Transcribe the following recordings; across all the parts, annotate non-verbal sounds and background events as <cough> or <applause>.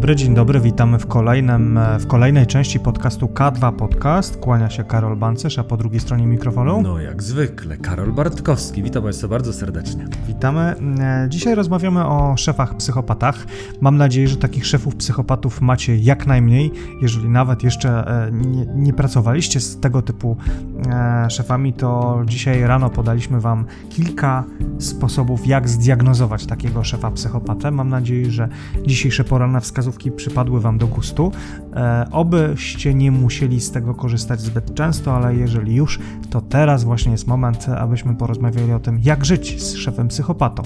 Dobry, dzień dobry, witamy w, kolejnym, w kolejnej części podcastu K2 Podcast. Kłania się Karol Bancerz, a po drugiej stronie mikrofonu... No jak zwykle, Karol Bartkowski. Witam Państwa bardzo serdecznie. Witamy. E, dzisiaj rozmawiamy o szefach psychopatach. Mam nadzieję, że takich szefów psychopatów macie jak najmniej. Jeżeli nawet jeszcze e, nie, nie pracowaliście z tego typu e, szefami, to dzisiaj rano podaliśmy Wam kilka sposobów, jak zdiagnozować takiego szefa psychopatę. Mam nadzieję, że dzisiejsze poranne wskazówki przypadły Wam do gustu. E, obyście nie musieli z tego korzystać zbyt często, ale jeżeli już, to teraz właśnie jest moment, abyśmy porozmawiali o tym, jak żyć z szefem psychopatą,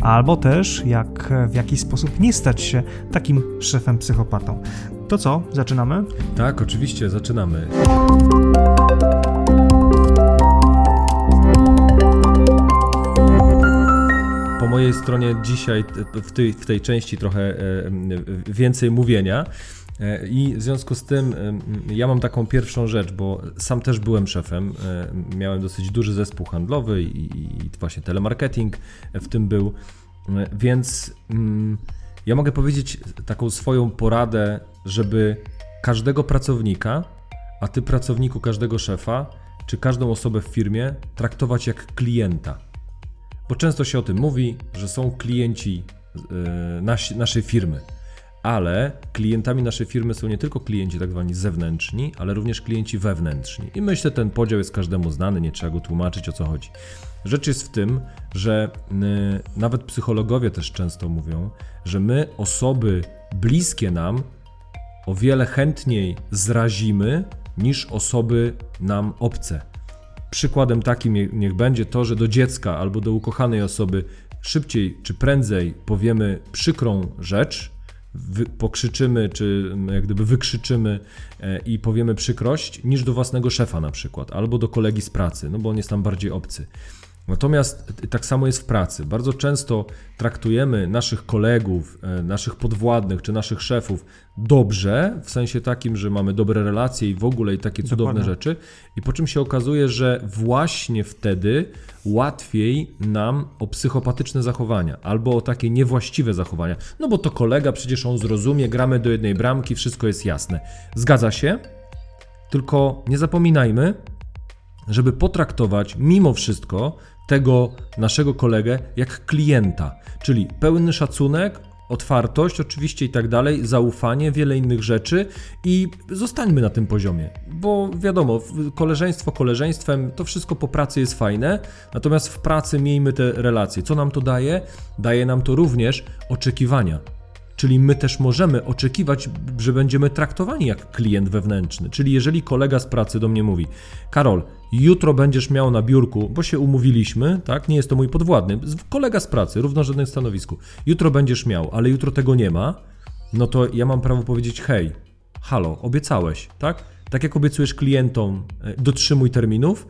albo też jak w jaki sposób nie stać się takim szefem psychopatą. To co, zaczynamy? Tak, oczywiście, zaczynamy. Mojej stronie dzisiaj w tej, w tej części trochę e, więcej mówienia. E, I w związku z tym ja mam taką pierwszą rzecz, bo sam też byłem szefem. E, miałem dosyć duży zespół handlowy i, i właśnie telemarketing w tym był. Więc ja mogę powiedzieć taką swoją poradę, żeby każdego pracownika, a ty pracowniku każdego szefa, czy każdą osobę w firmie traktować jak klienta. Bo często się o tym mówi, że są klienci nasi, naszej firmy, ale klientami naszej firmy są nie tylko klienci tak zwani zewnętrzni, ale również klienci wewnętrzni. I myślę, ten podział jest każdemu znany, nie trzeba go tłumaczyć o co chodzi. Rzecz jest w tym, że nawet psychologowie też często mówią, że my osoby bliskie nam o wiele chętniej zrazimy niż osoby nam obce. Przykładem takim niech będzie to, że do dziecka albo do ukochanej osoby szybciej czy prędzej powiemy przykrą rzecz, pokrzyczymy, czy jak gdyby wykrzyczymy e, i powiemy przykrość, niż do własnego szefa na przykład, albo do kolegi z pracy, no bo on jest tam bardziej obcy. Natomiast tak samo jest w pracy. Bardzo często traktujemy naszych kolegów, e, naszych podwładnych czy naszych szefów dobrze, w sensie takim, że mamy dobre relacje i w ogóle i takie cudowne Dokładnie. rzeczy, i po czym się okazuje, że właśnie wtedy łatwiej nam o psychopatyczne zachowania albo o takie niewłaściwe zachowania. No bo to kolega, przecież on zrozumie, gramy do jednej bramki, wszystko jest jasne. Zgadza się? Tylko nie zapominajmy, żeby potraktować mimo wszystko tego naszego kolegę jak klienta, czyli pełny szacunek, otwartość oczywiście i tak dalej, zaufanie, wiele innych rzeczy i zostańmy na tym poziomie, bo wiadomo, koleżeństwo koleżeństwem, to wszystko po pracy jest fajne, natomiast w pracy miejmy te relacje. Co nam to daje? Daje nam to również oczekiwania. Czyli my też możemy oczekiwać, że będziemy traktowani jak klient wewnętrzny. Czyli jeżeli kolega z pracy do mnie mówi: Karol, jutro będziesz miał na biurku, bo się umówiliśmy, tak? Nie jest to mój podwładny, kolega z pracy, równorzędnym stanowisku. Jutro będziesz miał, ale jutro tego nie ma, no to ja mam prawo powiedzieć: hej, halo, obiecałeś, tak? Tak jak obiecujesz klientom, e, dotrzymuj terminów,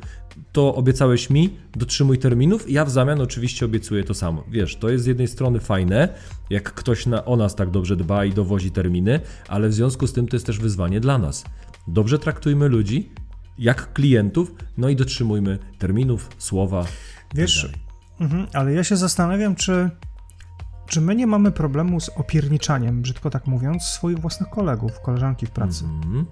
to obiecałeś mi, dotrzymuj terminów, ja w zamian oczywiście obiecuję to samo. Wiesz, to jest z jednej strony fajne, jak ktoś na, o nas tak dobrze dba i dowozi terminy, ale w związku z tym to jest też wyzwanie dla nas. Dobrze traktujmy ludzi, jak klientów, no i dotrzymujmy terminów, słowa. Tak Wiesz, mhm, ale ja się zastanawiam, czy, czy my nie mamy problemu z opierniczaniem, brzydko tak mówiąc, swoich własnych kolegów, koleżanki w pracy. Mhm.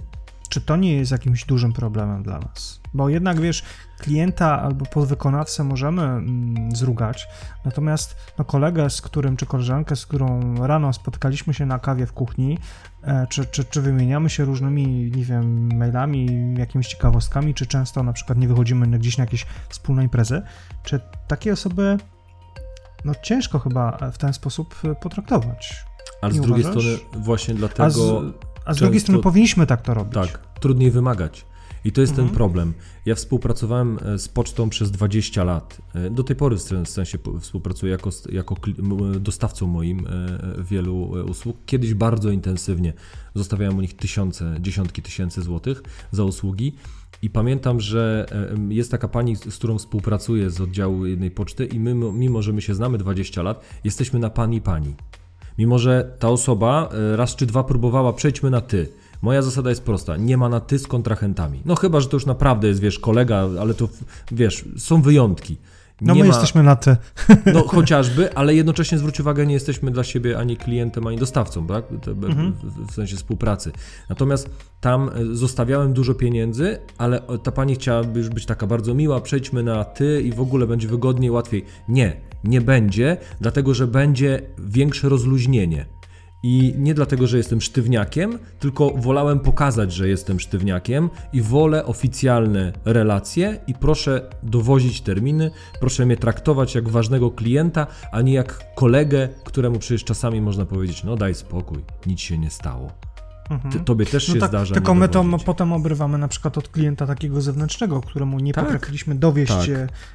Czy to nie jest jakimś dużym problemem dla nas? Bo jednak wiesz, klienta albo podwykonawcę możemy mm, zrugać, natomiast no, kolegę, z którym, czy koleżankę, z którą rano spotkaliśmy się na kawie w kuchni, e, czy, czy, czy wymieniamy się różnymi, nie wiem, mailami, jakimiś ciekawostkami, czy często na przykład nie wychodzimy gdzieś na jakieś wspólne imprezy, czy takie osoby, no ciężko chyba w ten sposób potraktować. Ale z drugiej uważasz? strony właśnie dlatego... Z, a z drugiej strony powinniśmy tak to robić. Tak, trudniej wymagać. I to jest mhm. ten problem. Ja współpracowałem e, z pocztą przez 20 lat. E, do tej pory w sensie współpracuję jako, jako dostawcą moim e, wielu usług. Kiedyś bardzo intensywnie zostawiałem u nich tysiące, dziesiątki tysięcy złotych za usługi. I pamiętam, że jest taka pani, z którą współpracuję z oddziału jednej poczty, i mimo, mimo że my się znamy 20 lat, jesteśmy na pani pani. Mimo, że ta osoba raz czy dwa próbowała, przejdźmy na ty Moja zasada jest prosta, nie ma na ty z kontrahentami. No chyba, że to już naprawdę jest, wiesz, kolega, ale to, wiesz, są wyjątki. No nie my ma, jesteśmy na ty. No chociażby, ale jednocześnie zwróć uwagę, nie jesteśmy dla siebie ani klientem, ani dostawcą, tak? Mhm. W, w sensie współpracy. Natomiast tam e, zostawiałem dużo pieniędzy, ale ta pani chciałaby już być taka bardzo miła, przejdźmy na ty i w ogóle będzie wygodniej, łatwiej. Nie, nie będzie, dlatego że będzie większe rozluźnienie. I nie dlatego, że jestem sztywniakiem, tylko wolałem pokazać, że jestem sztywniakiem i wolę oficjalne relacje i proszę dowozić terminy, proszę mnie traktować jak ważnego klienta, a nie jak kolegę, któremu przecież czasami można powiedzieć, no daj spokój, nic się nie stało. Ty, tobie też się No tak, zdarza. tylko my to potem obrywamy na przykład od klienta takiego zewnętrznego, któremu nie Tak, potrafiliśmy dowieść, tak.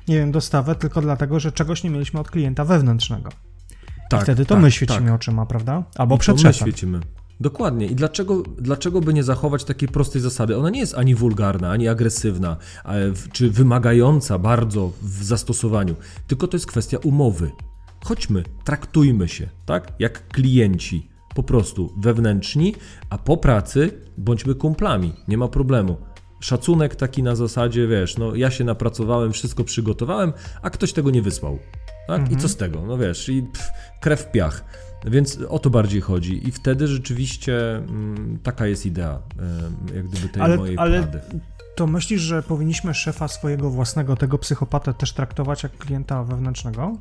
nie wiem, dostawę, tylko dlatego, że czegoś nie mieliśmy od klienta wewnętrznego. Tak, I wtedy to tak, my świecimy tak. oczyma, prawda? Albo I przed to my świecimy. Dokładnie. I dlaczego, dlaczego by nie zachować takiej prostej zasady? Ona nie jest ani wulgarna, ani agresywna, e, czy wymagająca bardzo w zastosowaniu, tylko to jest kwestia umowy. Chodźmy, traktujmy się, tak? Jak klienci, po prostu wewnętrzni, a po pracy bądźmy kumplami, nie ma problemu. Szacunek taki na zasadzie, wiesz, no ja się napracowałem, wszystko przygotowałem, a ktoś tego nie wysłał. Tak? I co z tego? No wiesz, i pff, krew w piach. Więc o to bardziej chodzi. I wtedy rzeczywiście mm, taka jest idea, em, jak gdyby tej Ale- mojej ale-. To myślisz, że powinniśmy szefa swojego własnego, tego psychopatę też traktować jak klienta wewnętrznego?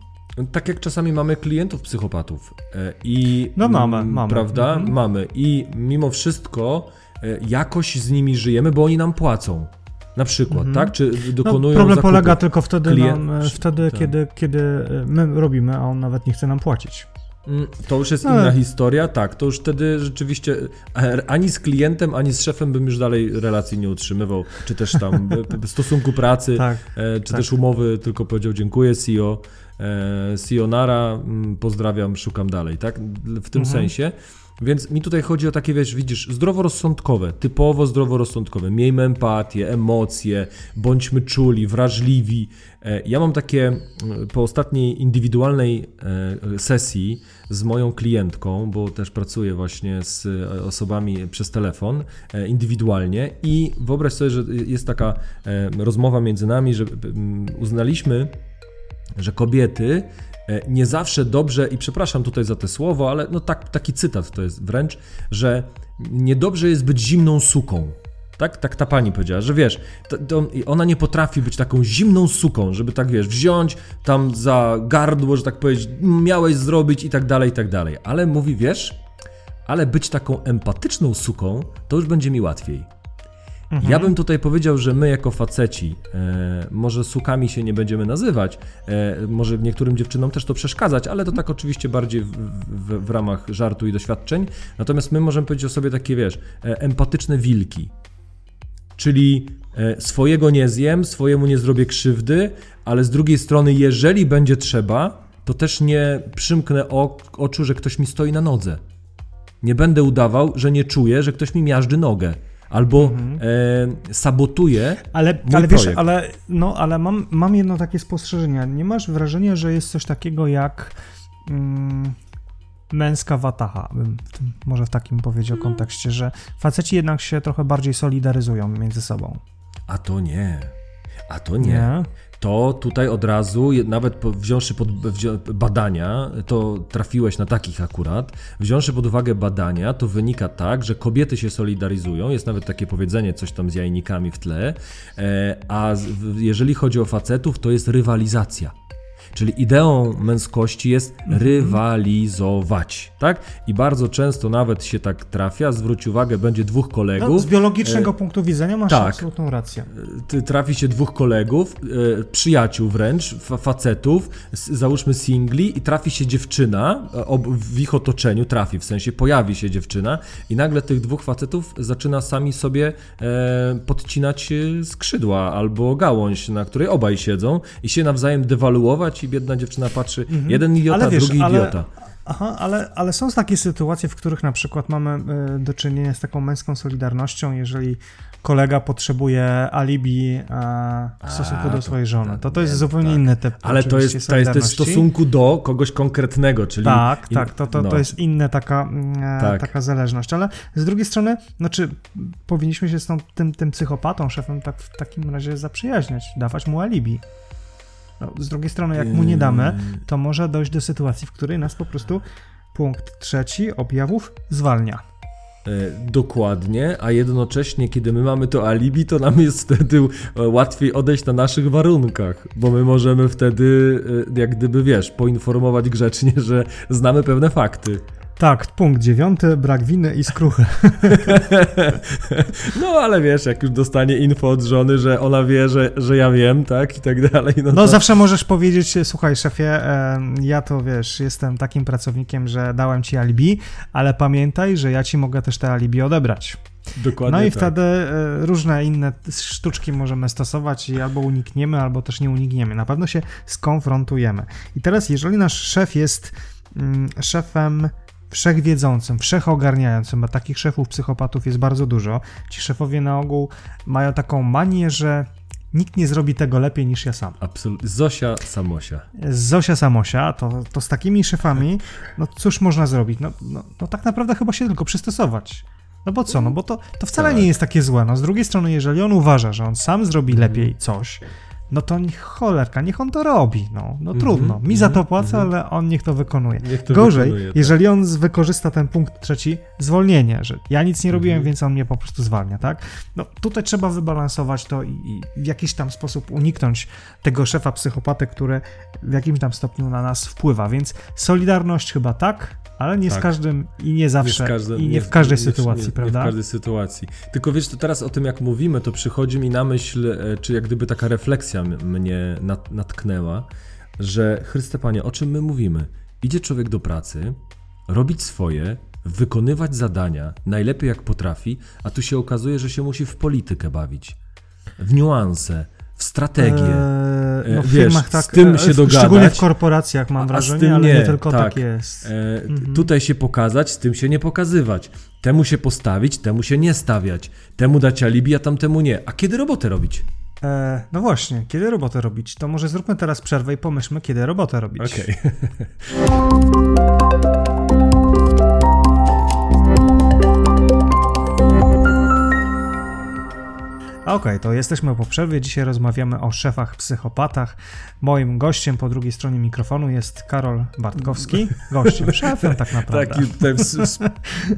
Tak jak czasami mamy klientów psychopatów e, i No mamy, mm, mamy. prawda? Mhm. Mamy i mimo wszystko e, jakoś z nimi żyjemy, bo oni nam płacą. Na przykład, tak? Czy No, dokonują problem zakupy. polega tylko wtedy, Klient- nam, wtedy tak. kiedy, kiedy e, my robimy, a on nawet nie chce nam płacić. Mm, To już jest No, inna historia, tak. To już wtedy rzeczywiście e, ani z klientem, ani z szefem bym już dalej relacji nie utrzymywał, czy też tam <laughs> stosunku pracy, Tak. e, czy tak. też umowy, tylko powiedział dziękuję CEO, CEO Nara, mm, pozdrawiam, szukam dalej, tak? W tym Mhm. sensie. Więc mi tutaj chodzi o takie, wiesz, widzisz, zdroworozsądkowe, typowo zdroworozsądkowe. Miejmy empatię, emocje, bądźmy czuli, wrażliwi. E, Ja mam takie mm, po ostatniej indywidualnej e, sesji z moją klientką, bo też pracuję właśnie z e, osobami przez telefon e, indywidualnie i wyobraź sobie, że jest taka e, rozmowa między nami, że mm, uznaliśmy, że kobiety e, nie zawsze dobrze, i przepraszam tutaj za te słowo, ale no tak, taki cytat to jest wręcz, że niedobrze jest być zimną suką. Tak, tak ta pani powiedziała, że wiesz, to, to ona nie potrafi być taką zimną suką, żeby tak wiesz, wziąć tam za gardło, że tak powiedzieć, miałeś zrobić i tak dalej, i tak dalej. Ale mówi, wiesz, ale być taką empatyczną suką, to już będzie mi łatwiej. Ja bym tutaj powiedział, że my jako faceci, e, może sukami się nie będziemy nazywać, e, może niektórym dziewczynom też to przeszkadzać, ale to tak oczywiście bardziej w, w, w ramach żartu i doświadczeń. Natomiast my możemy powiedzieć o sobie takie, wiesz, e, empatyczne wilki. Czyli e, swojego nie zjem, swojemu nie zrobię krzywdy, ale z drugiej strony, jeżeli będzie trzeba, to też nie przymknę ok, oczu, że ktoś mi stoi na nodze. Nie będę udawał, że nie czuję, że ktoś mi miażdży nogę. Albo e, sabotuje. Ale, Mój ale wiesz, projekt. ale, no, ale mam, mam jedno takie spostrzeżenie. Nie masz wrażenia, że jest coś takiego jak mm, męska wataha, bym w tym, może w takim powiedział kontekście, że faceci jednak się trochę bardziej solidaryzują między sobą. A to nie. A to nie. To tutaj od razu, nawet wziąwszy pod badania, to trafiłeś na takich akurat, wziąwszy pod uwagę badania, to wynika tak, że kobiety się solidaryzują, jest nawet takie powiedzenie, coś tam z jajnikami w tle, e, a jeżeli chodzi o facetów, to jest rywalizacja. Czyli ideą męskości jest rywalizować, tak? I bardzo często nawet się tak trafia, zwróć uwagę, będzie dwóch kolegów. No, z biologicznego punktu widzenia masz tak. absolutną rację. Ty- trafi się dwóch kolegów, e, przyjaciół wręcz, fa- facetów, załóżmy singli i trafi się dziewczyna, e, ob, w ich otoczeniu trafi, w sensie pojawi się dziewczyna i nagle tych dwóch facetów zaczyna sami sobie e, podcinać e, skrzydła albo gałąź, na której obaj siedzą i się nawzajem dewaluować i biedna dziewczyna patrzy, jeden idiota, wiesz, drugi ale- idiota. Aha, ale, ale są takie sytuacje, w których na przykład mamy e, do czynienia z taką męską solidarnością, jeżeli kolega potrzebuje alibi e, w stosunku do swojej żony. To to jest nie, zupełnie tak. inny typ Ale to jest, to jest w stosunku do kogoś konkretnego, czyli... Tak, tak, to, to, no. to jest inna taka, mm, e, Tak. taka zależność, ale z drugiej strony, znaczy powinniśmy się z tą, tym, tym psychopatą, szefem tak w takim razie zaprzyjaźniać, dawać mu alibi. No, z drugiej strony, jak mu nie damy, to może dojść do sytuacji, w której nas po prostu punkt trzeci objawów zwalnia. E, dokładnie, a jednocześnie, kiedy my mamy to alibi, to nam jest wtedy e, łatwiej odejść na naszych warunkach, bo my możemy wtedy, e, jak gdyby wiesz, poinformować grzecznie, że znamy pewne fakty. Tak, punkt dziewiąty, brak winy i skruchy. <laughs> no ale wiesz, jak już dostanie info od żony, że ona wie, że, że ja wiem, tak, i tak dalej. No, no to... zawsze możesz powiedzieć, słuchaj szefie, ja to wiesz, jestem takim pracownikiem, że dałem ci alibi, ale pamiętaj, że ja ci mogę też te alibi odebrać. Dokładnie no i tak. wtedy e, różne inne sztuczki możemy stosować i albo unikniemy, albo też nie unikniemy. Na pewno się skonfrontujemy. I teraz, jeżeli nasz szef jest mm, szefem wszechwiedzącym, wszechogarniającym, bo takich szefów psychopatów jest bardzo dużo. Ci szefowie na ogół mają taką manię, że nikt nie zrobi tego lepiej niż ja sam. Absolutnie. Zosia Samosia. Zosia Samosia, to, to z takimi szefami, no cóż można zrobić? No, no, no tak naprawdę chyba się tylko przystosować. No bo co, no bo to, to wcale tak. nie jest takie złe. No z drugiej strony, jeżeli on uważa, że on sam zrobi mhm. lepiej coś, no to cholerka, niech on to robi, no, no mm -hmm, trudno. Mi za to mhm, płacę, mm -hmm. ale on niech to wykonuje. Niech to Gorzej, wykonuje, tak. jeżeli on wykorzysta ten punkt trzeci, zwolnienie, że ja nic nie robiłem, mm -hmm. więc on mnie po prostu zwalnia, tak? No tutaj trzeba wybalansować to i, i, w jakiś tam sposób uniknąć tego szefa psychopaty, który w jakimś tam stopniu na nas wpływa, więc solidarność chyba tak, ale nie tak. z każdym i nie zawsze nie każdym, i nie, nie, w każdej nie, sytuacji, prawda? Nie w każdej sytuacji. Tylko wiesz, to teraz o tym jak mówimy, to przychodzi mi na myśl, e, czy jak gdyby taka refleksja mnie nat, natknęła, że Chryste Panie, o czym my mówimy? Idzie człowiek do pracy, robić swoje, wykonywać zadania najlepiej jak potrafi, a tu się okazuje, że się musi w politykę bawić, w niuanse, w strategię. Eee, no w wiesz, firmach tak, z tym e, się dogadać. Szczególnie w korporacjach mam wrażenie, ale nie, nie tylko tak, tak jest. E, mhm. Tutaj się pokazać, z tym się nie pokazywać. Temu się postawić, temu się nie stawiać. Temu dać alibi, a tamtemu nie. A kiedy robotę robić? E, no właśnie, kiedy robotę robić? To może zróbmy teraz przerwę i pomyślmy, kiedy robotę robić. Okej. Okay. <laughs> Okej, okay, to jesteśmy po przerwie. Dzisiaj rozmawiamy o szefach psychopatach. Moim gościem po drugiej stronie mikrofonu jest Karol Bartkowski. Gościem, <laughs> szefem tak naprawdę. Taki,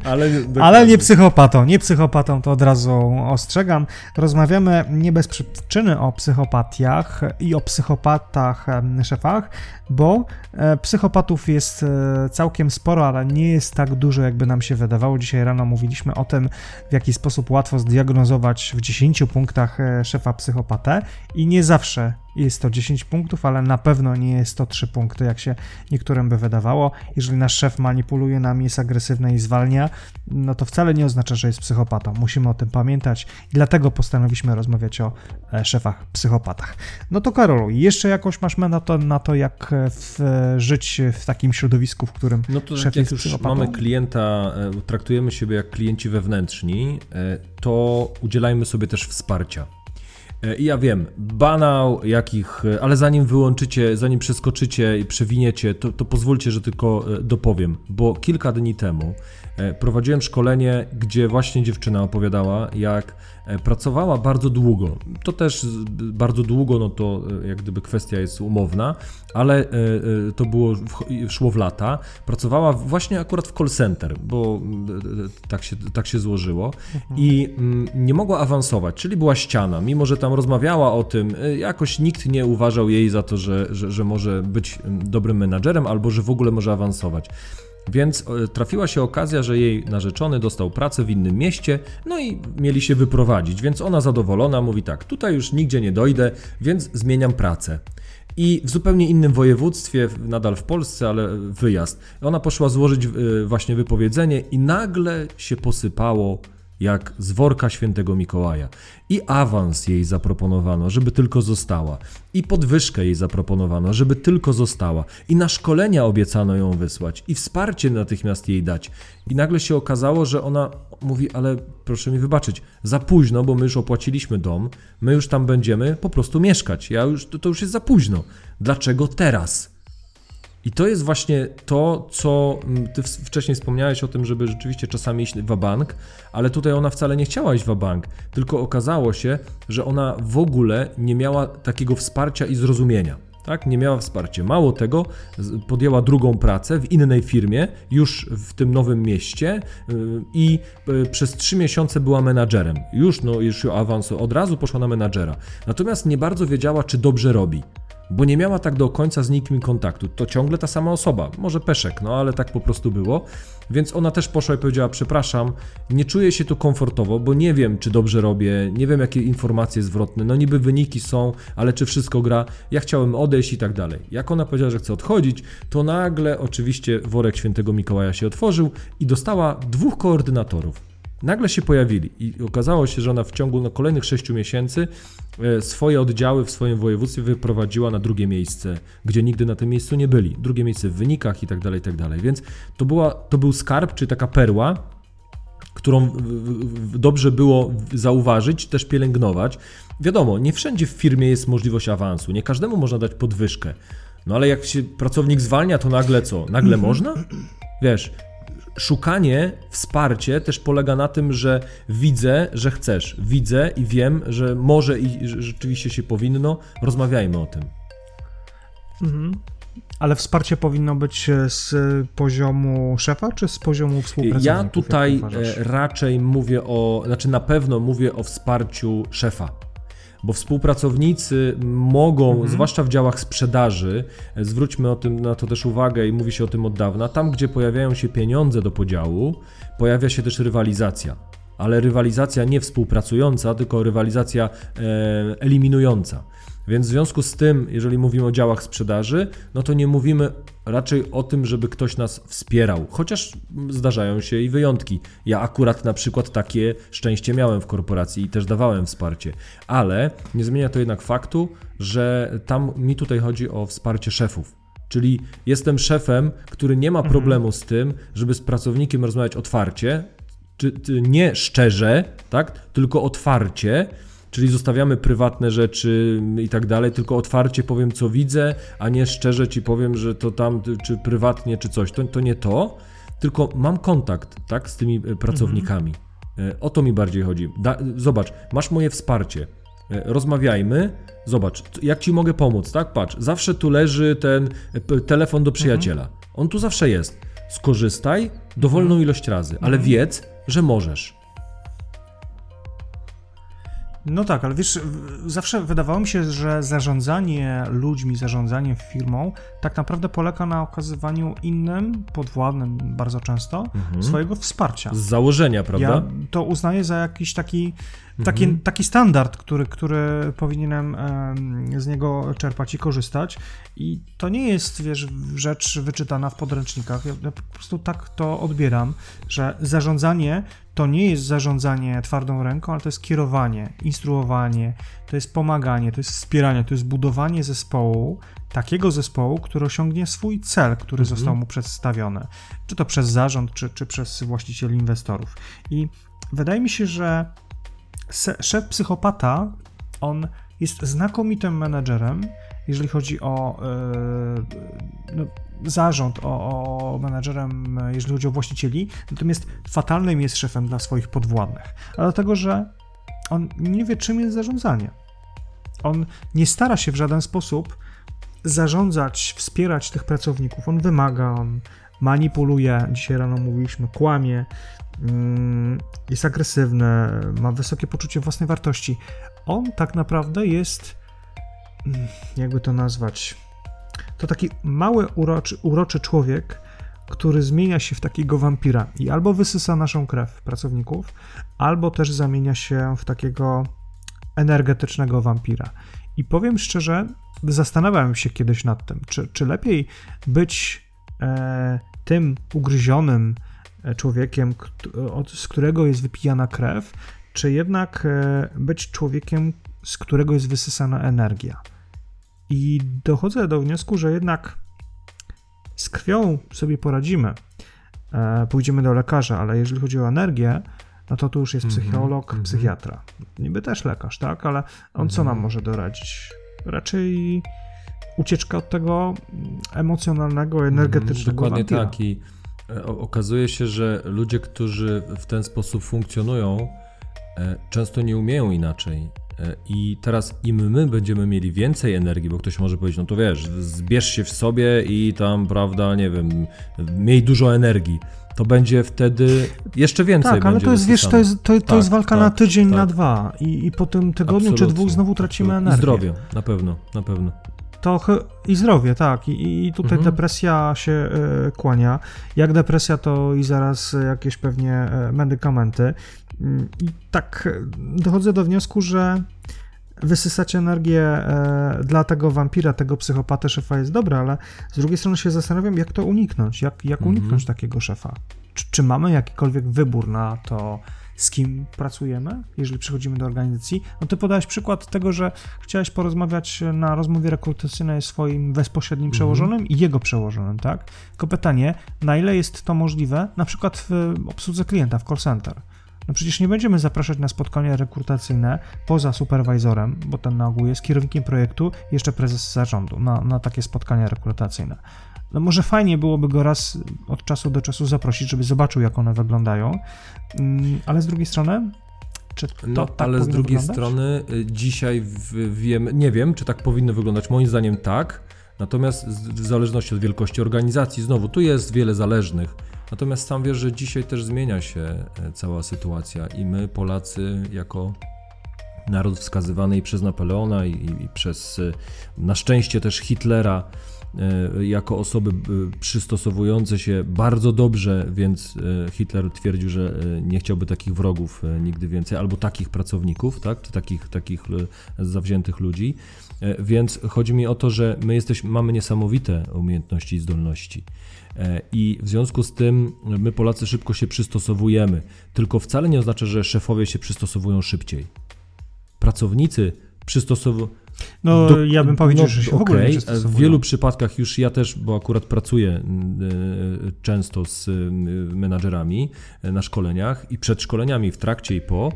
ale, <laughs> ale nie psychopatą. Nie psychopatą, to od razu ostrzegam. Rozmawiamy nie bez przyczyny o psychopatiach i o psychopatach szefach, bo e, psychopatów jest e, całkiem sporo, ale nie jest tak dużo, jakby nam się wydawało. Dzisiaj rano mówiliśmy o tym, w jaki sposób łatwo zdiagnozować w 10 punktach e, szefa psychopatę i nie zawsze jest to 10 punktów, ale na pewno nie jest to 3 punkty, jak się niektórym by wydawało. Jeżeli nasz szef manipuluje nami, jest agresywny i zwalnia, no to wcale nie oznacza, że jest psychopatą. Musimy o tym pamiętać i dlatego postanowiliśmy rozmawiać o e, szefach psychopatach. No to Karolu, jeszcze jakoś masz na to, na to jak e, w, żyć w takim środowisku, w którym no to szef jak już mamy klienta, traktujemy siebie jak klienci wewnętrzni, to udzielajmy sobie też wsparcia. E, I ja wiem, banał jakich, e, ale zanim wyłączycie, zanim przeskoczycie i przewiniecie, to, to pozwólcie, że tylko e, dopowiem, bo kilka dni temu prowadziłem szkolenie, gdzie właśnie dziewczyna opowiadała, jak E, pracowała bardzo długo. To też bardzo długo, no to e, jak gdyby kwestia jest umowna, ale e, to było, szło w lata. Pracowała właśnie akurat w call center, bo tak się, tak się złożyło mhm. i mm, nie mogła awansować, czyli była ściana. Mimo, że tam rozmawiała o tym, jakoś nikt nie uważał jej za to, że, że, że może być dobrym menadżerem albo że w ogóle może awansować. Więc e, trafiła się okazja, że jej narzeczony dostał pracę w innym mieście, no i mieli się wyprowadzić, więc ona zadowolona mówi tak: tutaj już nigdzie nie dojdę, więc zmieniam pracę. I w zupełnie innym województwie, nadal w Polsce, ale wyjazd. Ona poszła złożyć e, właśnie wypowiedzenie i nagle się posypało jak z worka świętego Mikołaja. I awans jej zaproponowano, żeby tylko została. I podwyżkę jej zaproponowano, żeby tylko została. I na szkolenia obiecano ją wysłać. I wsparcie natychmiast jej dać. I nagle się okazało, że ona mówi, ale proszę mi wybaczyć, za późno, bo my już opłaciliśmy dom, my już tam będziemy po prostu mieszkać. Ja już, to, to już jest za późno. Dlaczego teraz? I to jest właśnie to, co mm, ty wcześniej wspomniałeś o tym, żeby rzeczywiście czasami iść w bank, ale tutaj ona wcale nie chciała iść w bank, tylko okazało się, że ona w ogóle nie miała takiego wsparcia i zrozumienia. Tak? Nie miała wsparcia. Mało tego, podjęła drugą pracę w innej firmie, już w tym nowym mieście y, i y, przez trzy miesiące była menadżerem. Już, no, już awansu, od razu poszła na menadżera. Natomiast nie bardzo wiedziała, czy dobrze robi bo nie miała tak do końca z nikim kontaktu. To ciągle ta sama osoba, może Peszek, no ale tak po prostu było. Więc ona też poszła i powiedziała: Przepraszam, nie czuję się tu komfortowo, bo nie wiem, czy dobrze robię, nie wiem, jakie informacje zwrotne. No niby wyniki są, ale czy wszystko gra. Ja chciałem odejść i tak dalej. Jak ona powiedziała, że chce odchodzić, to nagle oczywiście worek świętego Mikołaja się otworzył i dostała dwóch koordynatorów. Nagle się pojawili i okazało się, że ona w ciągu no, kolejnych 6 miesięcy e, swoje oddziały w swoim województwie wyprowadziła na drugie miejsce, gdzie nigdy na tym miejscu nie byli. Drugie miejsce w wynikach i tak dalej, i tak dalej. Więc to, była, to był skarb, czy taka perła, którą dobrze było zauważyć, też pielęgnować. Wiadomo, nie wszędzie w firmie jest możliwość awansu, nie każdemu można dać podwyżkę. No ale jak się pracownik zwalnia, to nagle co? Nagle można? Wiesz, szukanie, wsparcie też polega na tym, że widzę, że chcesz, widzę i wiem, że może i że rzeczywiście się powinno, rozmawiajmy o tym. Mhm. Ale wsparcie powinno być z poziomu szefa, czy z poziomu współpracowników? Ja tutaj e, raczej mówię o, znaczy na pewno mówię o wsparciu szefa bo współpracownicy mogą, mhm. zwłaszcza w działach sprzedaży, zwróćmy o tym, na to też uwagę i mówi się o tym od dawna, tam gdzie pojawiają się pieniądze do podziału, pojawia się też rywalizacja. Ale rywalizacja nie współpracująca, tylko rywalizacja e, eliminująca. Więc w związku z tym, jeżeli mówimy o działach sprzedaży, no to nie mówimy raczej o tym, żeby ktoś nas wspierał, chociaż zdarzają się i wyjątki. Ja akurat na przykład takie szczęście miałem w korporacji i też dawałem wsparcie, ale nie zmienia to jednak faktu, że tam mi tutaj chodzi o wsparcie szefów. Czyli jestem szefem, który nie ma mhm. problemu z tym, żeby z pracownikiem rozmawiać otwarcie, czy, czy nie szczerze, tak, tylko otwarcie Czyli zostawiamy prywatne rzeczy i tak dalej, tylko otwarcie powiem, co widzę, a nie szczerze ci powiem, że to tam, czy prywatnie, czy coś. To, to nie to, tylko mam kontakt tak, z tymi e, pracownikami. Mhm. O to mi bardziej chodzi. Da, zobacz, masz moje wsparcie. E, rozmawiajmy, zobacz, jak ci mogę pomóc, tak? Patrz, zawsze tu leży ten telefon do przyjaciela. Mhm. On tu zawsze jest. Skorzystaj dowolną mhm. ilość razy, ale mhm. wiedz, że możesz. No tak, ale wiesz, zawsze wydawało mi się, że zarządzanie ludźmi, zarządzanie firmą tak naprawdę polega na okazywaniu innym, podwładnym bardzo często, mhm. swojego wsparcia. Z założenia, prawda? Ja to uznaję za jakiś taki Taki, mhm. taki standard, który, który powinienem z niego czerpać i korzystać. I to nie jest, wiesz, rzecz wyczytana w podręcznikach. Ja, ja po prostu tak to odbieram, że zarządzanie to nie jest zarządzanie twardą ręką, ale to jest kierowanie, instruowanie, to jest pomaganie, to jest wspieranie, to jest budowanie zespołu, takiego zespołu, który osiągnie swój cel, który mhm. został mu przedstawiony, czy to przez zarząd, czy, czy przez właścicieli inwestorów. I wydaje mi się, że szef psychopata, on jest znakomitym menedżerem, jeżeli chodzi o yy, no, zarząd, o, o menedżerem, jeżeli chodzi o właścicieli, natomiast fatalnym jest szefem dla swoich podwładnych. Dlatego, że on nie wie, czym jest zarządzanie. On nie stara się w żaden sposób zarządzać, wspierać tych pracowników. On wymaga, on manipuluje, dzisiaj rano mówiliśmy, kłamie, jest agresywny, ma wysokie poczucie własnej wartości. On tak naprawdę jest, mm, jakby to nazwać, to taki mały, uroczy, uroczy człowiek, który zmienia się w takiego wampira i albo wysysa naszą krew pracowników, albo też zamienia się w takiego energetycznego wampira. I powiem szczerze, zastanawiałem się kiedyś nad tym, czy, czy lepiej być e, tym ugryzionym, człowiekiem, z którego jest wypijana krew, czy jednak e, być człowiekiem, z którego jest wysysana energia. I dochodzę do wniosku, że jednak z krwią sobie poradzimy. E, pójdziemy do lekarza, ale jeżeli chodzi o energię, no to tu już jest mhm, psycholog, mm -hmm. psychiatra. Niby też lekarz, tak? Ale on mm co nam mhm. może doradzić? Raczej ucieczka od tego emocjonalnego, energetycznego. Dokładnie wampira. tak. I okazuje się, że ludzie, którzy w ten sposób funkcjonują, często nie umieją inaczej. I teraz im my będziemy mieli więcej energii, bo ktoś może powiedzieć, no to wiesz, zbierz się w sobie i tam, prawda, nie wiem, miej dużo energii to będzie wtedy jeszcze więcej. Tak, ale to jest, wiesz, to jest, to, to tak, jest walka tak, na tydzień, tak. na dwa i, i po tym tygodniu Absolutnie. czy dwóch znowu tracimy energię. I zdrowie, na pewno, na pewno. To i zdrowie, tak. I, i tutaj mhm. depresja się y, kłania. Jak depresja, to i zaraz jakieś pewnie y, medykamenty. Y, I tak dochodzę do wniosku, że wysysać energię e, dla tego wampira, tego psychopatę szefa jest dobre, ale z drugiej strony się zastanawiam, jak to uniknąć, jak, jak mhm. uniknąć takiego szefa. Czy, czy, mamy jakikolwiek wybór na to, z kim pracujemy, jeżeli przychodzimy do organizacji? No ty podałeś przykład tego, że chciałeś porozmawiać na rozmowie rekrutacyjnej swoim bezpośrednim mhm. przełożonym i jego przełożonym, tak? Tylko pytanie, na ile jest to możliwe, na przykład w obsłudze klienta, w call center? No przecież nie będziemy zapraszać na spotkania rekrutacyjne poza superwajzorem, bo ten na ogół jest kierownikiem projektu, jeszcze prezes zarządu na, na takie spotkania rekrutacyjne. No może fajnie byłoby go raz od czasu do czasu zaprosić, żeby zobaczył, jak one wyglądają, mm, ale z drugiej strony czy to no, tak ale z drugiej wyglądać? strony y, dzisiaj wiem, nie wiem, czy tak powinno wyglądać. Moim zdaniem tak. Natomiast w zależności od wielkości organizacji, znowu tu jest wiele zależnych. Natomiast sam wiesz, że dzisiaj też zmienia się e, cała sytuacja i my, Polacy, jako naród wskazywany i przez Napoleona i, i przez e, na szczęście też Hitlera e, jako osoby przystosowujące się bardzo dobrze, więc Hitler twierdził, że nie chciałby takich wrogów nigdy więcej, albo takich pracowników, tak, czy takich, takich zawziętych ludzi. Więc chodzi mi o to, że my jesteśmy, mamy niesamowite umiejętności i zdolności. E, I w związku z tym my Polacy szybko się przystosowujemy, tylko wcale nie oznacza, że szefowie się przystosowują szybciej. Pracownicy przystosowują. No, do, ja bym powiedział, no, że się okay. w ogóle nie W wielu przypadkach już ja też, bo akurat pracuję e, często z menadżerami e, na szkoleniach i przed szkoleniami, w trakcie i po,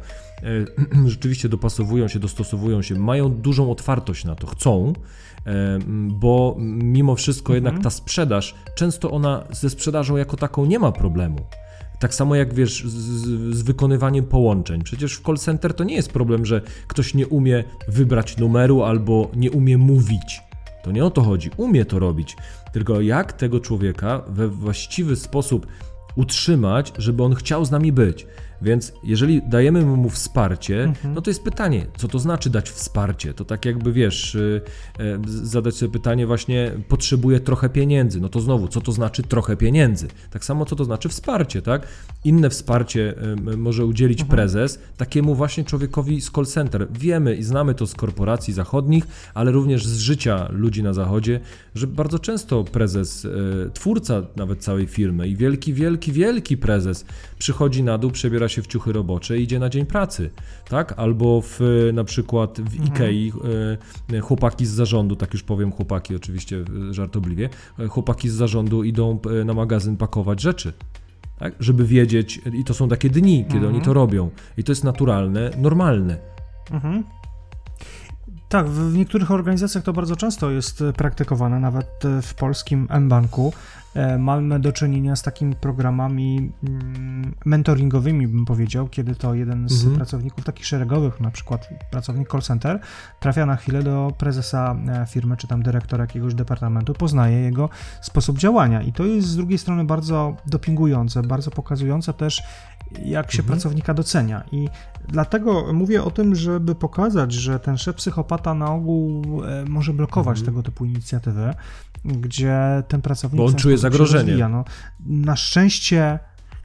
<clears throat> rzeczywiście dopasowują się, dostosowują się, mają dużą otwartość na to, chcą, bo mimo wszystko mhm. jednak ta sprzedaż, często ona ze sprzedażą jako taką nie ma problemu. Tak samo jak wiesz, z, z, wykonywaniem połączeń. Przecież w call center to nie jest problem, że ktoś nie umie wybrać numeru albo nie umie mówić. To nie o to chodzi. Umie to robić. Tylko jak tego człowieka we właściwy sposób utrzymać, żeby on chciał z nami być. Więc jeżeli dajemy mu wsparcie, mhm. no to jest pytanie, co to znaczy dać wsparcie? To tak jakby wiesz, y, y, zadać sobie pytanie właśnie, potrzebuję trochę pieniędzy. No to znowu, co to znaczy trochę pieniędzy? Tak samo, co to znaczy wsparcie, tak? Inne wsparcie może udzielić mhm. prezes takiemu właśnie człowiekowi z call center. Wiemy i znamy to z korporacji zachodnich, ale również z życia ludzi na zachodzie, że bardzo często prezes, twórca nawet całej firmy i wielki, wielki, wielki prezes przychodzi na dół, przebiera się w ciuchy robocze i idzie na dzień pracy, tak? Albo w, na przykład w mhm. Ikei e, chłopaki z zarządu, tak już powiem chłopaki oczywiście żartobliwie, e, chłopaki z zarządu idą e, na magazyn pakować rzeczy. Tak? Żeby wiedzieć, i to są takie dni, kiedy mhm. oni to robią. I to jest naturalne, normalne. Mhm. Tak, w niektórych organizacjach to bardzo często jest praktykowane, nawet w polskim M-Banku. E, mamy do czynienia z takimi programami mm, mentoringowymi, bym powiedział, kiedy to jeden z mhm. pracowników takich szeregowych, na przykład pracownik call center, trafia na chwilę do prezesa e, firmy, czy tam dyrektora jakiegoś departamentu, poznaje jego sposób działania. I to jest z drugiej strony bardzo dopingujące, bardzo pokazujące też, jak się mhm. pracownika docenia. I dlatego mówię o tym, żeby pokazać, że ten szef psychopata na ogół e, może blokować mhm. tego typu inicjatywy, gdzie ten pracownik. Bo on czuje zagrożenie. No, na szczęście.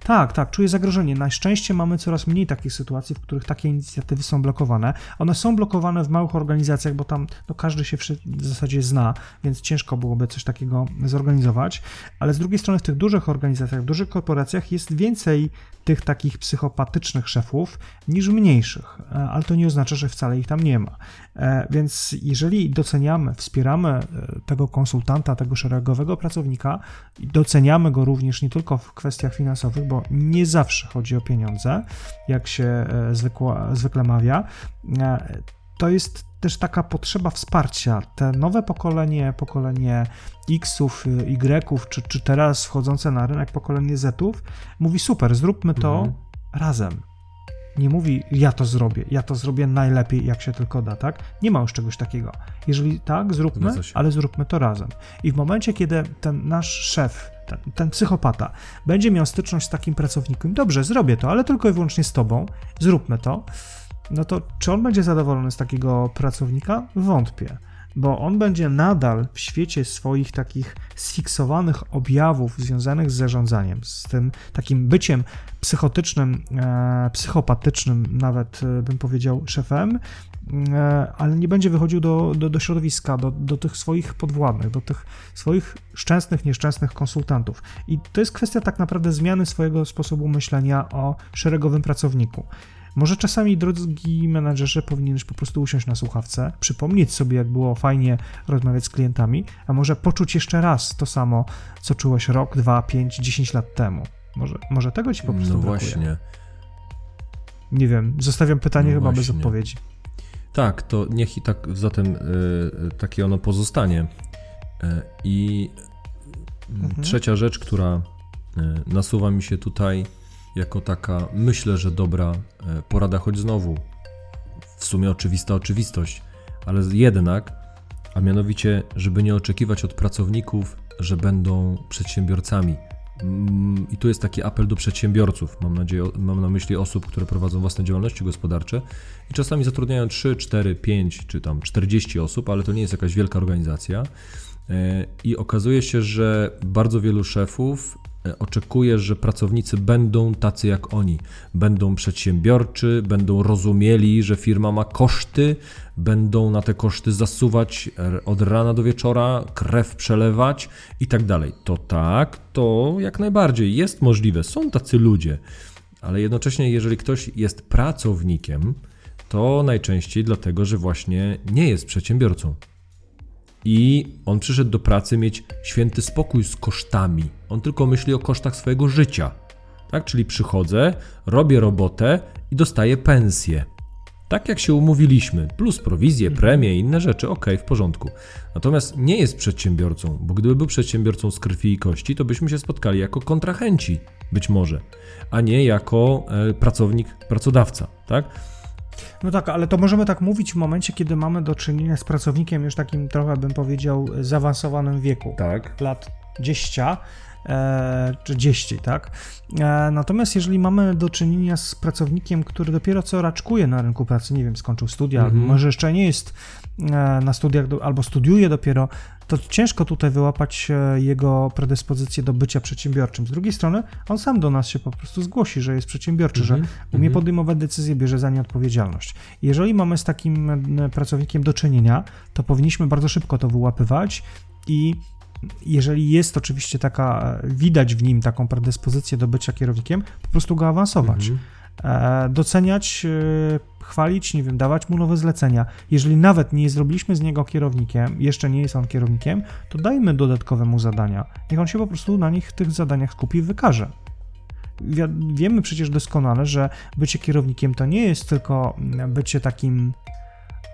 Tak, tak, czuję zagrożenie. Na szczęście mamy coraz mniej takich sytuacji, w których takie inicjatywy są blokowane. One są blokowane w małych organizacjach, bo tam no, każdy się w zasadzie zna, więc ciężko byłoby coś takiego zorganizować. Ale z drugiej strony w tych dużych organizacjach, w dużych korporacjach jest więcej tych takich psychopatycznych szefów niż mniejszych, e, ale to nie oznacza, że wcale ich tam nie ma. E, więc jeżeli doceniamy, wspieramy e, tego konsultanta, tego szeregowego pracownika, doceniamy go również nie tylko w kwestiach finansowych, bo nie zawsze chodzi o pieniądze, jak się zwykła, zwykle mawia, to jest też taka potrzeba wsparcia. Te nowe pokolenie, pokolenie X-ów, Y-ów, czy, czy teraz wchodzące na rynek pokolenie Z-ów, mówi super, zróbmy to mhm. razem. Nie mówi, ja to zrobię, ja to zrobię najlepiej, jak się tylko da, tak? Nie ma już czegoś takiego. Jeżeli tak, zróbmy, ale zróbmy to razem. I w momencie, kiedy ten nasz szef, ten, ten, psychopata, będzie miał styczność z takim pracownikiem, dobrze, zrobię to, ale tylko i wyłącznie z tobą, zróbmy to, no to czy on będzie zadowolony z takiego pracownika? Wątpię bo on będzie nadal w świecie swoich takich sfiksowanych objawów związanych z zarządzaniem, z tym takim byciem psychotycznym, e, psychopatycznym, nawet e, bym powiedział, szefem, e, ale nie będzie wychodził do, do, do środowiska, do, do tych swoich podwładnych, do tych swoich szczęsnych, nieszczęsnych konsultantów. I to jest kwestia tak naprawdę zmiany swojego sposobu myślenia o szeregowym pracowniku. Może czasami, drogi menadżerze, powinieneś po prostu usiąść na słuchawce, przypomnieć sobie, jak było fajnie rozmawiać z klientami, a może poczuć jeszcze raz to samo, co czułeś rok, dwa, pięć, dziesięć lat temu. Może, może tego ci po prostu No brakuje. właśnie. Nie wiem, zostawiam pytanie no chyba właśnie. bez odpowiedzi. Tak, to niech i tak zatem y, takie ono pozostanie. Y, I mhm. trzecia rzecz, która y, nasuwa mi się tutaj jako taka, myślę, że dobra e, porada, choć znowu w sumie oczywista oczywistość, ale jednak, a mianowicie, żeby nie oczekiwać od pracowników, że będą przedsiębiorcami. Mm, I tu jest taki apel do przedsiębiorców. Mam nadzieję, mam na myśli osób, które prowadzą własne działalności gospodarcze i czasami zatrudniają 3, 4, 5 czy tam 40 osób, ale to nie jest jakaś wielka organizacja. E, I okazuje się, że bardzo wielu szefów oczekujesz, że pracownicy będą tacy jak oni, będą przedsiębiorczy, będą rozumieli, że firma ma koszty, będą na te koszty zasuwać od rana do wieczora, krew przelewać i tak dalej. To tak, to jak najbardziej jest możliwe, są tacy ludzie, ale jednocześnie, jeżeli ktoś jest pracownikiem, to najczęściej dlatego, że właśnie nie jest przedsiębiorcą. I on przyszedł do pracy mieć święty spokój z kosztami. On tylko myśli o kosztach swojego życia. Tak, czyli przychodzę, robię robotę i dostaję pensję. Tak jak się umówiliśmy, plus prowizje, premie i inne rzeczy, ok, w porządku. Natomiast nie jest przedsiębiorcą, bo gdyby był przedsiębiorcą z krwi i kości, to byśmy się spotkali jako kontrahenci, być może, a nie jako e, pracownik, pracodawca, tak? No tak, ale to możemy tak mówić w momencie, kiedy mamy do czynienia z pracownikiem już takim trochę, bym powiedział, zaawansowanym wieku. Tak. Lat 10 e, czy 10, tak? E, natomiast jeżeli mamy do czynienia z pracownikiem, który dopiero co raczkuje na rynku pracy, nie wiem, skończył studia, mhm. może jeszcze nie jest e, na studiach albo studiuje dopiero, to ciężko tutaj wyłapać e, jego predyspozycję do bycia przedsiębiorczym. Z drugiej strony, on sam do nas się po prostu zgłosi, że jest przedsiębiorczy, mm -hmm. że mhm, umie -hmm. podejmować decyzje, bierze za nie odpowiedzialność. Jeżeli mamy z takim e, pracownikiem do czynienia, to powinniśmy bardzo szybko to wyłapywać i jeżeli jest oczywiście taka, e, widać w nim taką predyspozycję do bycia kierownikiem, po prostu go awansować. Mm -hmm. Doceniać chwalić, nie wiem, dawać mu nowe zlecenia. Jeżeli nawet nie zrobiliśmy z niego kierownikiem, jeszcze nie jest on kierownikiem, to dajmy dodatkowe mu zadania. Niech on się po prostu na nich, tych zadaniach skupi i wykaże. Wiemy przecież doskonale, że bycie kierownikiem to nie jest tylko bycie takim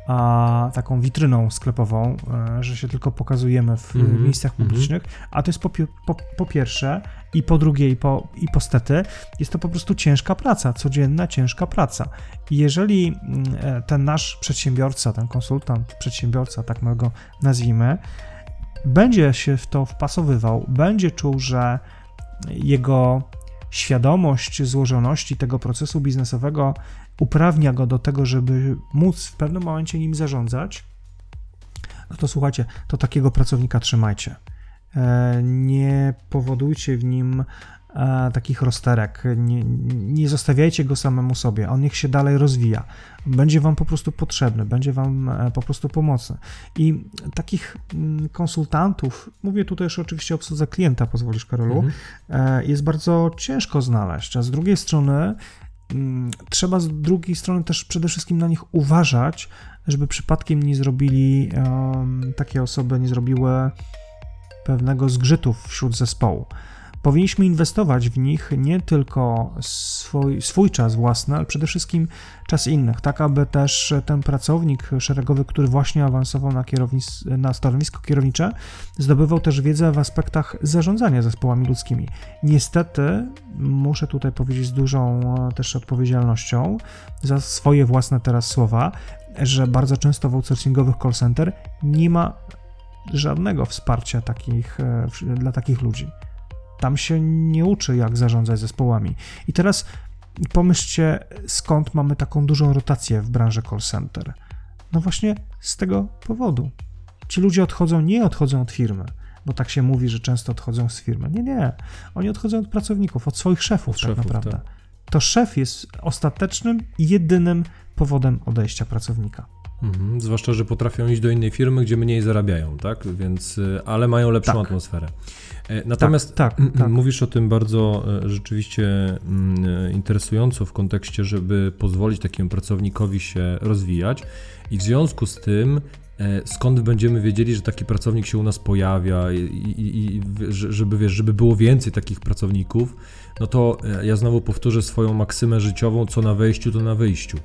a, taką witryną sklepową, e, że się tylko pokazujemy w mm -hmm, miejscach mhm. publicznych, mm -hmm. a to jest po, po, po, pierwsze i po drugie i po, i po stety, jest to po prostu ciężka praca, codzienna ciężka praca. I jeżeli mm, e, ten nasz przedsiębiorca, ten konsultant, przedsiębiorca, tak my go nazwijmy, będzie się w to wpasowywał, będzie czuł, że jego świadomość złożoności tego procesu biznesowego uprawnia go do tego, żeby móc w pewnym momencie nim zarządzać, no to słuchajcie, to takiego pracownika trzymajcie. E, nie powodujcie w nim e, takich rozterek, nie, nie zostawiajcie go samemu sobie, on niech się dalej rozwija, będzie wam po prostu potrzebny, będzie wam e, po prostu pomocny. I takich mm, konsultantów, mówię tutaj już oczywiście o obsłudze klienta, pozwolisz Karolu, mhm. jest bardzo ciężko znaleźć, a z drugiej strony trzeba z drugiej strony też przede wszystkim na nich uważać, żeby przypadkiem nie zrobili, takie osoby nie zrobiły pewnego zgrzytu wśród zespołu. Powinniśmy inwestować w nich nie tylko swój, swój czas własny, ale przede wszystkim czas innych, tak aby też ten pracownik szeregowy, który właśnie awansował na, kierownis- na stanowisko kierownicze, zdobywał też wiedzę w aspektach zarządzania zespołami ludzkimi. Niestety, muszę tutaj powiedzieć z dużą e, też odpowiedzialnością za swoje własne teraz słowa, że bardzo często w outsourcingowych call center nie ma żadnego wsparcia takich, e, dla takich ludzi. Tam się nie uczy, jak zarządzać zespołami. I teraz pomyślcie, skąd mamy taką dużą rotację w branży call center. No właśnie z tego powodu. Ci ludzie odchodzą, nie odchodzą od firmy, bo tak się mówi, że często odchodzą z firmy. Nie, nie. Oni odchodzą od pracowników, od swoich szefów, od tak szefów, naprawdę. Tak. To szef jest ostatecznym i jedynym powodem odejścia pracownika. Mhm, zwłaszcza, że potrafią iść do innej firmy, gdzie mniej zarabiają, tak? Więc, y, ale mają lepszą tak. atmosferę. E, natomiast tak, tak, tak, mówisz o tym bardzo e, rzeczywiście e, interesująco w kontekście, żeby pozwolić takiemu pracownikowi się rozwijać i w związku z tym skąd będziemy wiedzieli, że taki pracownik się u nas pojawia i, i, i, żeby, wiesz, żeby było więcej takich pracowników, no to ja znowu powtórzę swoją maksymę życiową, co na wejściu, to na wyjściu.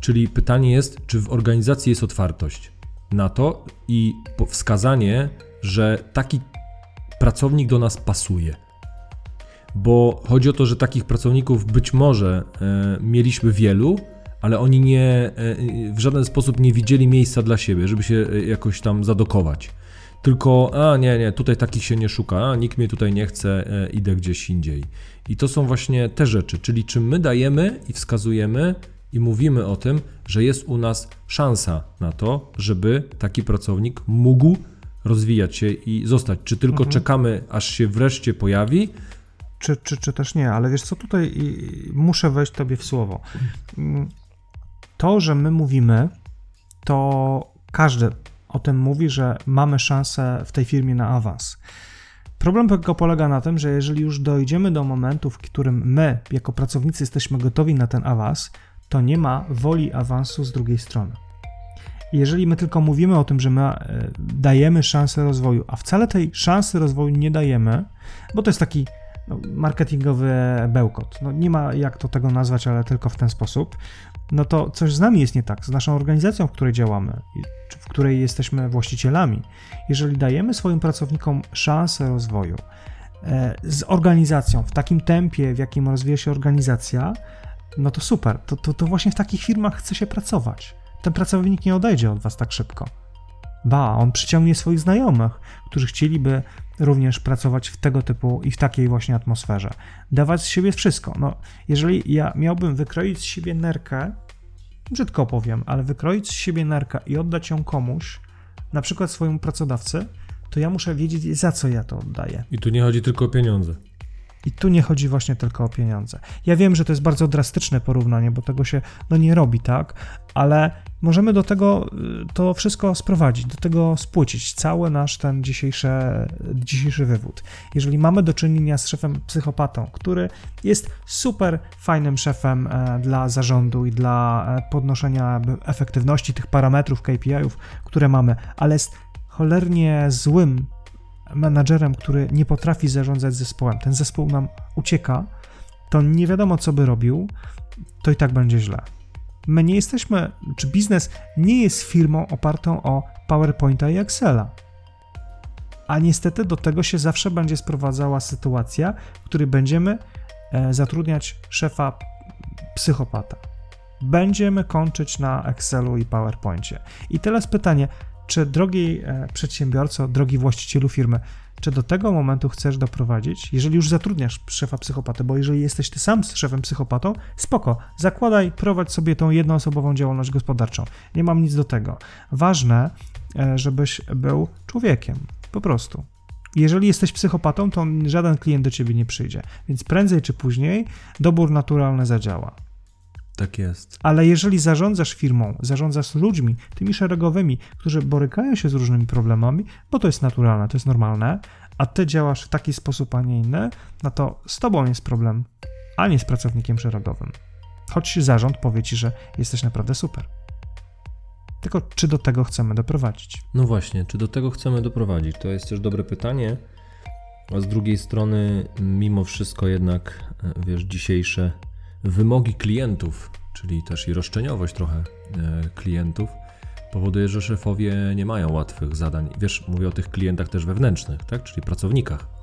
Czyli pytanie jest, czy w organizacji jest otwartość na to i wskazanie, że taki pracownik do nas pasuje. Bo chodzi o to, że takich pracowników być może e, mieliśmy wielu, ale oni nie, e, w żaden sposób nie widzieli miejsca dla siebie, żeby się e, jakoś tam zadokować. Tylko, a nie, nie, tutaj takich się nie szuka, a nikt mnie tutaj nie chce, e, idę gdzieś indziej. I to są właśnie te rzeczy, czyli czym my dajemy i wskazujemy i mówimy o tym, że jest u nas szansa na to, żeby taki pracownik mógł rozwijać się i zostać. Czy tylko mhm. czekamy, aż się wreszcie pojawi? Czy, czy, czy też nie, ale wiesz co, tutaj muszę wejść tobie w słowo. To, że my mówimy, to każdy o tym mówi, że mamy szansę w tej firmie na awans. Problem tylko polega na tym, że jeżeli już dojdziemy do momentu, w którym my, jako pracownicy, jesteśmy gotowi na ten awans, to nie ma woli awansu z drugiej strony. Jeżeli my tylko mówimy o tym, że my e, dajemy szansę rozwoju, a wcale tej szansy rozwoju nie dajemy, bo to jest taki no, marketingowy bełkot. No, nie ma jak to tego nazwać, ale tylko w ten sposób. No to coś z nami jest nie tak, z naszą organizacją, w której działamy, czy w której jesteśmy właścicielami. Jeżeli dajemy swoim pracownikom szansę rozwoju e, z organizacją w takim tempie, w jakim rozwija się organizacja, no to super. To, to, to właśnie w takich firmach chce się pracować. Ten pracownik nie odejdzie od was tak szybko. Ba, on przyciągnie swoich znajomych, którzy chcieliby również pracować w tego typu i w takiej właśnie atmosferze. Dawać z siebie wszystko. No, jeżeli ja miałbym wykroić z siebie nerkę, brzydko powiem, ale wykroić z siebie nerkę i oddać ją komuś, na przykład swojemu pracodawcy, to ja muszę wiedzieć, za co ja to oddaję. I tu nie chodzi tylko o pieniądze. I tu nie chodzi właśnie tylko o pieniądze. Ja wiem, że to jest bardzo drastyczne porównanie, bo tego się no, nie robi, tak? Ale możemy do tego y, to wszystko sprowadzić, do tego spłycić cały nasz ten dzisiejszy, dzisiejszy wywód. Jeżeli mamy do czynienia z szefem psychopatą, który jest super fajnym szefem e, dla zarządu i dla e, podnoszenia efektywności tych parametrów KPI-ów, które mamy, ale jest cholernie złym menadżerem, który nie potrafi zarządzać zespołem, ten zespół nam ucieka, to nie wiadomo, co by robił, to i tak będzie źle. My nie jesteśmy, czy biznes nie jest firmą opartą o PowerPointa i Excela. A niestety do tego się zawsze będzie sprowadzała sytuacja, w której będziemy e, zatrudniać szefa psychopata. Będziemy kończyć na Excelu i PowerPoincie. I teraz pytanie, czy drogi e, przedsiębiorco, drogi właścicielu firmy, czy do tego momentu chcesz doprowadzić, jeżeli już zatrudniasz szefa psychopatę, bo jeżeli jesteś ty sam szefem psychopatą, spoko, zakładaj, prowadź sobie tą jednoosobową działalność gospodarczą. Nie mam nic do tego. Ważne, e, żebyś był człowiekiem, po prostu. Jeżeli jesteś psychopatą, to żaden klient do ciebie nie przyjdzie, więc prędzej czy później dobór naturalny zadziała. Tak jest. Ale jeżeli zarządzasz firmą, zarządzasz ludźmi, tymi szeregowymi, którzy borykają się z różnymi problemami, bo to jest naturalne, to jest normalne, a ty działasz w taki sposób, a nie inny, no to z tobą jest problem, a nie z pracownikiem szeregowym. Choć zarząd powie ci, że jesteś naprawdę super. Tylko czy do tego chcemy doprowadzić? No właśnie, czy do tego chcemy doprowadzić? To jest też dobre pytanie. A z drugiej strony, mimo wszystko, jednak, e, wiesz, dzisiejsze wymogi klientów, czyli też i roszczeniowość trochę e, klientów, powoduje, że szefowie nie mają łatwych zadań. Wiesz, mówię o tych klientach też wewnętrznych, tak? Czyli pracownikach.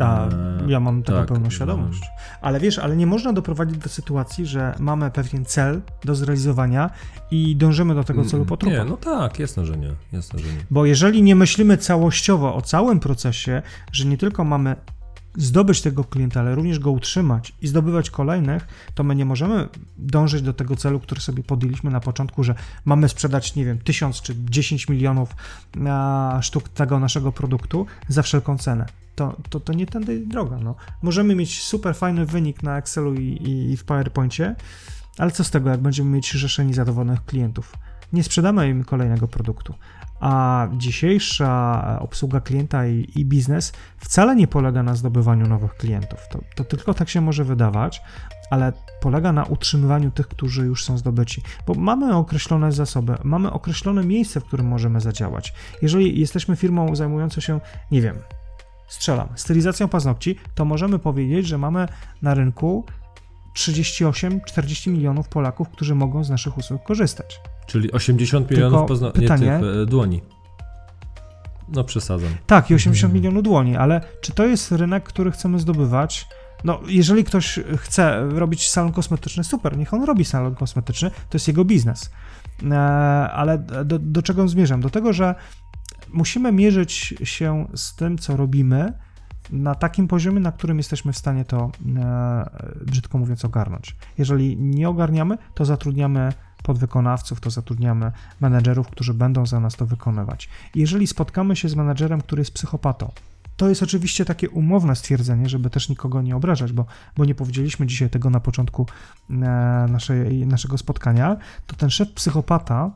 E, ja mam tego tak, pełną świadomość. Ale wiesz, ale nie można doprowadzić do sytuacji, że mamy pewien cel do zrealizowania i dążymy do tego celu po trupach. Nie, no tak, jasne, że nie. Jasne, że nie. Bo jeżeli nie myślimy całościowo o całym procesie, że nie tylko mamy zdobyć tego klienta, ale również go utrzymać i zdobywać kolejnych, to my nie możemy dążyć do tego celu, który sobie podjęliśmy na początku, że mamy sprzedać, nie wiem, tysiąc czy 10 milionów sztuk tego naszego produktu za wszelką cenę. To, to, to nie tędy droga. No. Możemy mieć super fajny wynik na Excelu i, i, i w PowerPoincie, ale co z tego, jak będziemy mieć rzesze niezadowolonych klientów? Nie sprzedamy im kolejnego produktu. A dzisiejsza obsługa klienta i, i biznes wcale nie polega na zdobywaniu nowych klientów. To, to tylko tak się może wydawać, ale polega na utrzymywaniu tych, którzy już są zdobyci, bo mamy określone zasoby, mamy określone miejsce, w którym możemy zadziałać. Jeżeli jesteśmy firmą zajmującą się, nie wiem, strzelam, stylizacją paznokci, to możemy powiedzieć, że mamy na rynku 38-40 milionów Polaków, którzy mogą z naszych usług korzystać. Czyli 80 milionów pozna- pytanie- nie, tych, e, dłoni. No przesadzam. Tak, i 80 milionów dłoni, ale czy to jest rynek, który chcemy zdobywać? No, jeżeli ktoś chce robić salon kosmetyczny, super, niech on robi salon kosmetyczny, to jest jego biznes. E, ale do, do czego zmierzam? Do tego, że musimy mierzyć się z tym, co robimy, na takim poziomie, na którym jesteśmy w stanie to, e, brzydko mówiąc, ogarnąć. Jeżeli nie ogarniamy, to zatrudniamy podwykonawców, to zatrudniamy menedżerów, którzy będą za nas to wykonywać. Jeżeli spotkamy się z menedżerem, który jest psychopatą, to jest oczywiście takie umowne stwierdzenie, żeby też nikogo nie obrażać, bo, bo nie powiedzieliśmy dzisiaj tego na początku e, naszej, naszego spotkania, to ten szef psychopata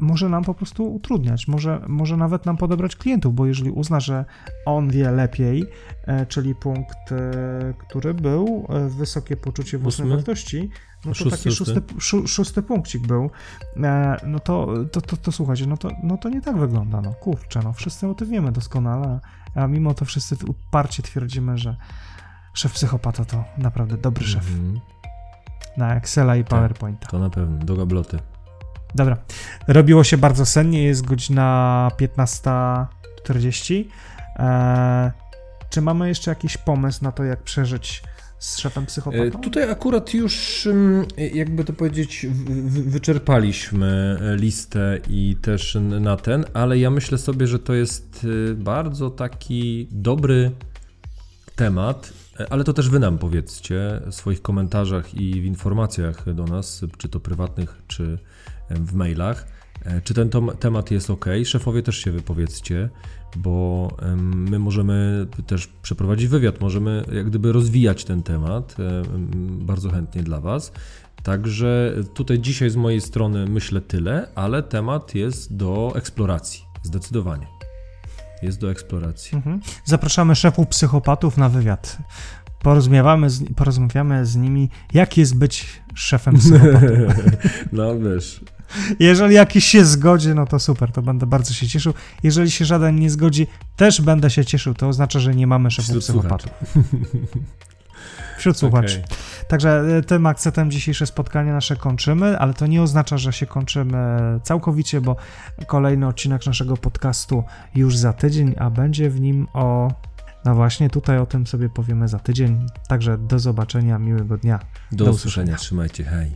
może nam po prostu utrudniać, może, może nawet nam podebrać klientów, bo jeżeli uzna, że on wie lepiej, e, czyli punkt, e, który był, e, wysokie poczucie własnej Ósmy? wartości, no to Szósty, taki szósty? szó, szósty punkcik był, no to, to, to, to słuchajcie, no to, no to nie tak wygląda, no kurczę, no wszyscy o tym wiemy doskonale, a mimo to wszyscy uparcie twierdzimy, że szef psychopata to naprawdę dobry szef Mhm, na Excela i PowerPointa. to na pewno, do gabloty. Dobra. Robiło się bardzo sennie, jest godzina 15.40. Eee, czy mamy jeszcze jakiś pomysł na to, jak przeżyć z szefem psychopatą? Tutaj akurat już, ym, jakby to powiedzieć, wyczerpaliśmy listę i też na ten, ale ja myślę sobie, że to jest y, bardzo taki dobry temat, ale to też wy nam powiedzcie w swoich komentarzach i w informacjach do nas, czy to prywatnych, czy e, w mailach, e, czy ten temat jest ok. Szefowie też się wypowiedzcie, bo my możemy też przeprowadzić wywiad, możemy jak gdyby rozwijać ten temat em, bardzo chętnie dla Was. Także tutaj dzisiaj z mojej strony myślę tyle, ale temat jest do eksploracji, zdecydowanie. Jest do eksploracji. Mhm. Zapraszamy szefów psychopatów na wywiad. Porozmawiamy z, porozmawiamy z nimi, jak jest być szefem psychopatą. <laughs> No wiesz, Jeżeli jakiś się zgodzi, no to super, to będę bardzo się cieszył. Jeżeli się żaden nie zgodzi, też będę się cieszył. To oznacza, że nie mamy szefów Wśród psychopatów. <laughs> Wśród słuchaczy. Okej. Także e, tym akcentem dzisiejsze spotkanie nasze kończymy, ale to nie oznacza, że się kończymy całkowicie, bo kolejny odcinek naszego podcastu już za tydzień, a będzie w nim o. No właśnie, tutaj o tym sobie powiemy za tydzień. Także do zobaczenia, miłego dnia. do, Do usłyszenia. usłyszenia. Trzymajcie, hej.